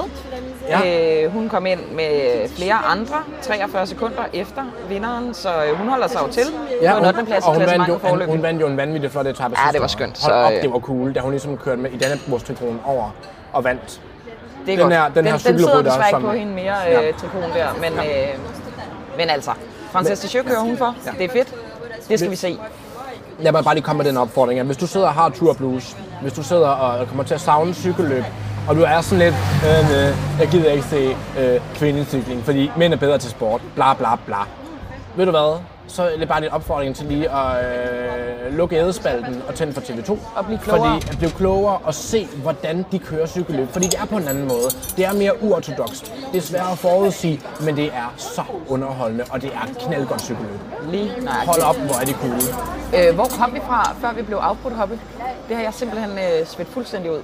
Ja. Øh, hun kom ind med flere andre, 43 sekunder efter vinderen, så øh, hun holder sig jo til. Ja, på en 8. plads og hun vandt, jo, hun, hun vandt jo en vanvittig flot etape Ja, det var skønt, Hold så, op, øh, det var cool, da hun ligesom kørte med i denne brugstrikon over og vandt. Det er den godt. her- den her den, den sidder desværre ikke på hende mere, Ja. øh, trikonen der, men, øh, men altså, Frances Ticheux kører hun for. Det er fedt. Det skal vi se. Jeg vil bare lige komme med den opfordring, at hvis du sidder og har tur blues, hvis du sidder og kommer til at savne cykelløb, og du er sådan lidt, øh, øh, jeg gider ikke se øh, kvindecykling, fordi mænd er bedre til sport, bla bla bla. Ved du hvad? Så er det bare lidt opfordring til lige at øh, lukke ædespalten og tænde for TV2. Og blive klogere. Fordi at blive klogere og se, hvordan de kører cykelløb. Fordi det er på en anden måde. Det er mere uortodokst. Det er svært at forudsige, men det er så underholdende, og det er knaldgodt cykelløb. Lige nøjagtigt. Hold op, hvor er de cool. Øh, hvor kom vi fra, før vi blev afbrudt, Hoppe? Det har jeg simpelthen øh, svedt fuldstændig ud.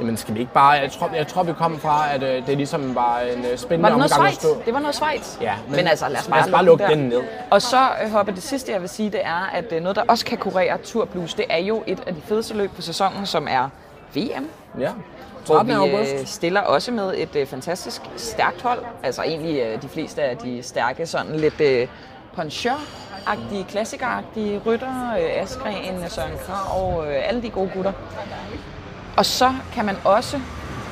Jamen skal vi ikke bare... Jeg tror, jeg tror vi kom fra, at øh, det ligesom var en øh, spændende Var det noget omgang at Schweiz? stå. Det var noget Schweiz. Ja, men, men altså, lad os bare, lad os bare lukke der. den ned. Og så, øh, Hoppe, det sidste, jeg vil sige, det er, at øh, noget, der også kan kurere Tour Blues, det er jo et af de fedeste løb på sæsonen, som er VM. Ja. Hvor 13. vi øh, stiller også med et øh, fantastisk stærkt hold. Altså egentlig øh, de fleste af de stærke, sådan lidt øh, poncheur-agtige, klassikeragtige rytter. Øh, Askren, Søren Krav, øh, alle de gode gutter. Og så kan man også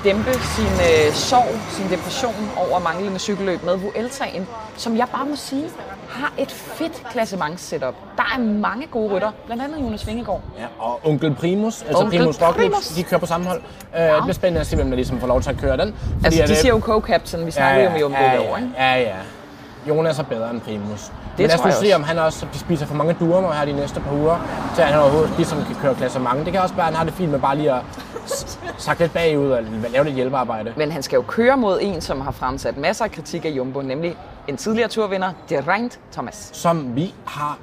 dæmpe sin øh, sorg, sin depression over manglende cykelløb med Vueltaen, som jeg bare må sige, har et fedt klassements-setup. Der er mange gode rytter, blandt andet Jonas Vingegaard. Ja, og onkel Primus, altså Onkel Primus Roglic, de kører på samme hold. Øh, Det bliver spændende at se, hvem der ligesom får lov til at køre den. Fordi Altså, de øh, siger jo co-captain, vi snakker jo om det ja, ja, år, ikke? ja, ja. Jonas er bedre end Primus. Det Men lad os nu se, om han også spiser for mange durmer her de næste par uger, at han overhovedet ligesom kan køre klassement. Det kan også være, at han har det fint med bare lige at sakke lidt bagud og lave lidt hjælpearbejde. Men han skal jo køre mod en, som har fremsat masser af kritik af Jumbo, nemlig en tidligere turvinder, Geraint Thomas. som vi har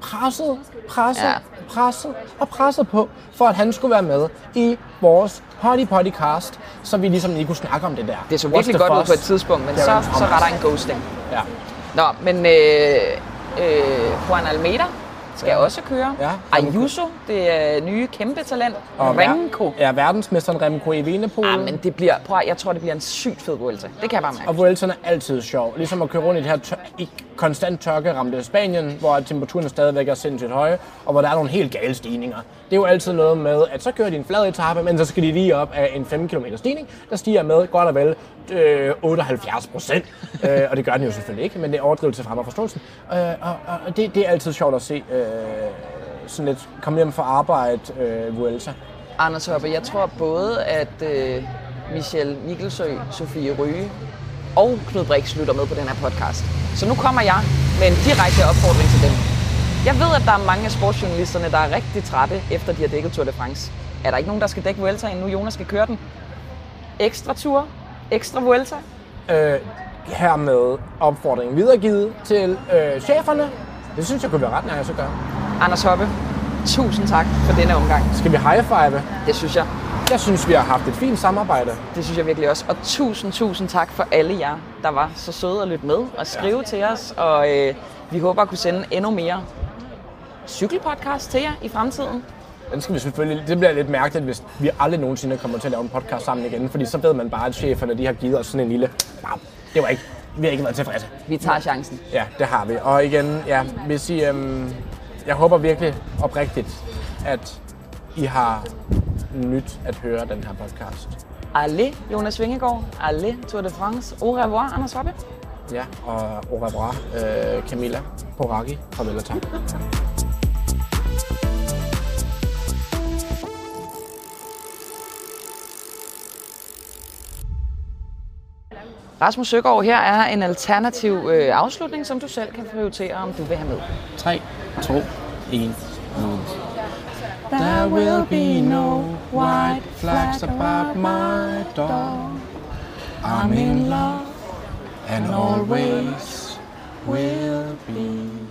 presset, presset, Ja. presset og presset på, for at han skulle være med i vores Potty cast, så vi ligesom lige kunne snakke om det der. Det så virkelig godt ud på et tidspunkt, men så, så der en ghosting. Ja. Nå, men øh, øh, Juan Almeida? Skal Ja. også køre. Ja. Ayuso, det er nye kæmpe talent. Og Remco. Ja, verdensmesteren Remco Evenepoel. Ah, men det bliver, prøv, at- jeg tror, det bliver en sygt fed Vuelta. Det kan jeg bare mærke. Og Vueltaen er altid sjov. Ligesom at køre rundt i det her tør- i konstant tørkeramte Spanien, hvor temperaturen stadigvæk er sindssygt høje, og hvor der er nogle helt gale stigninger. Det er jo altid noget med, at så kører de en flad etape, men så skal de lige op af en 5 km stigning, der stiger med godt og vel øh, 78 procent. øh, og det gør den jo selvfølgelig ikke, men det er overdrivelse frem af forståelsen. Øh, og, og det, det er altid sjovt at se øh, sådan lidt komme hjem fra arbejde øh, Vuelta. Anders Hoppe, jeg tror både, at øh, Michel Mikkelsø, Sofie Ryge og Knud Brix lytter med på den her podcast. Så nu kommer jeg med en direkte opfordring til dem. Jeg ved, at der er mange af sportsjournalisterne, der er rigtig trætte, efter de har dækket Tour de France. Er der ikke nogen, der skal dække Vueltaen, nu Jonas skal køre den? Ekstra tur? Ekstra Vuelta? øh, hermed opfordringen videregivet til øh, cheferne. Det synes jeg kunne være ret nice at gøre. Anders Hoppe, tusind tak for denne omgang. Skal vi high five? Det synes jeg. Jeg synes, vi har haft et fint samarbejde. Det synes jeg virkelig også. Og tusind, tusind tak for alle jer, der var så søde at lytte med og skrive ja. til os. Og øh, vi håber at kunne sende endnu mere cykelpodcast til jer i fremtiden. Den skal vi selvfølgelig... Det bliver lidt mærkeligt, hvis vi aldrig nogensinde kommer til at lave en podcast sammen igen. Fordi så ved man bare, at cheferne de har givet os sådan en lille... Det var ikke... Vi har ikke været tilfredse. Vi tager chancen. Ja, det har vi. Og igen, ja, hvis I... Øhm, jeg håber virkelig oprigtigt, at I har nyt at høre den her podcast. Allez, Jonas Vingegaard. Allez, Tour de France. Au revoir, Anders Hoppe. Ja, og au revoir, øh, Camilla Poraki. Farvel og Rasmus Søgaard, her er en alternativ øh, afslutning, som du selv kan prioritere, om du vil have med. 3, 2, 1, nu. There will be no white flags about my door. I'm in love and always will be.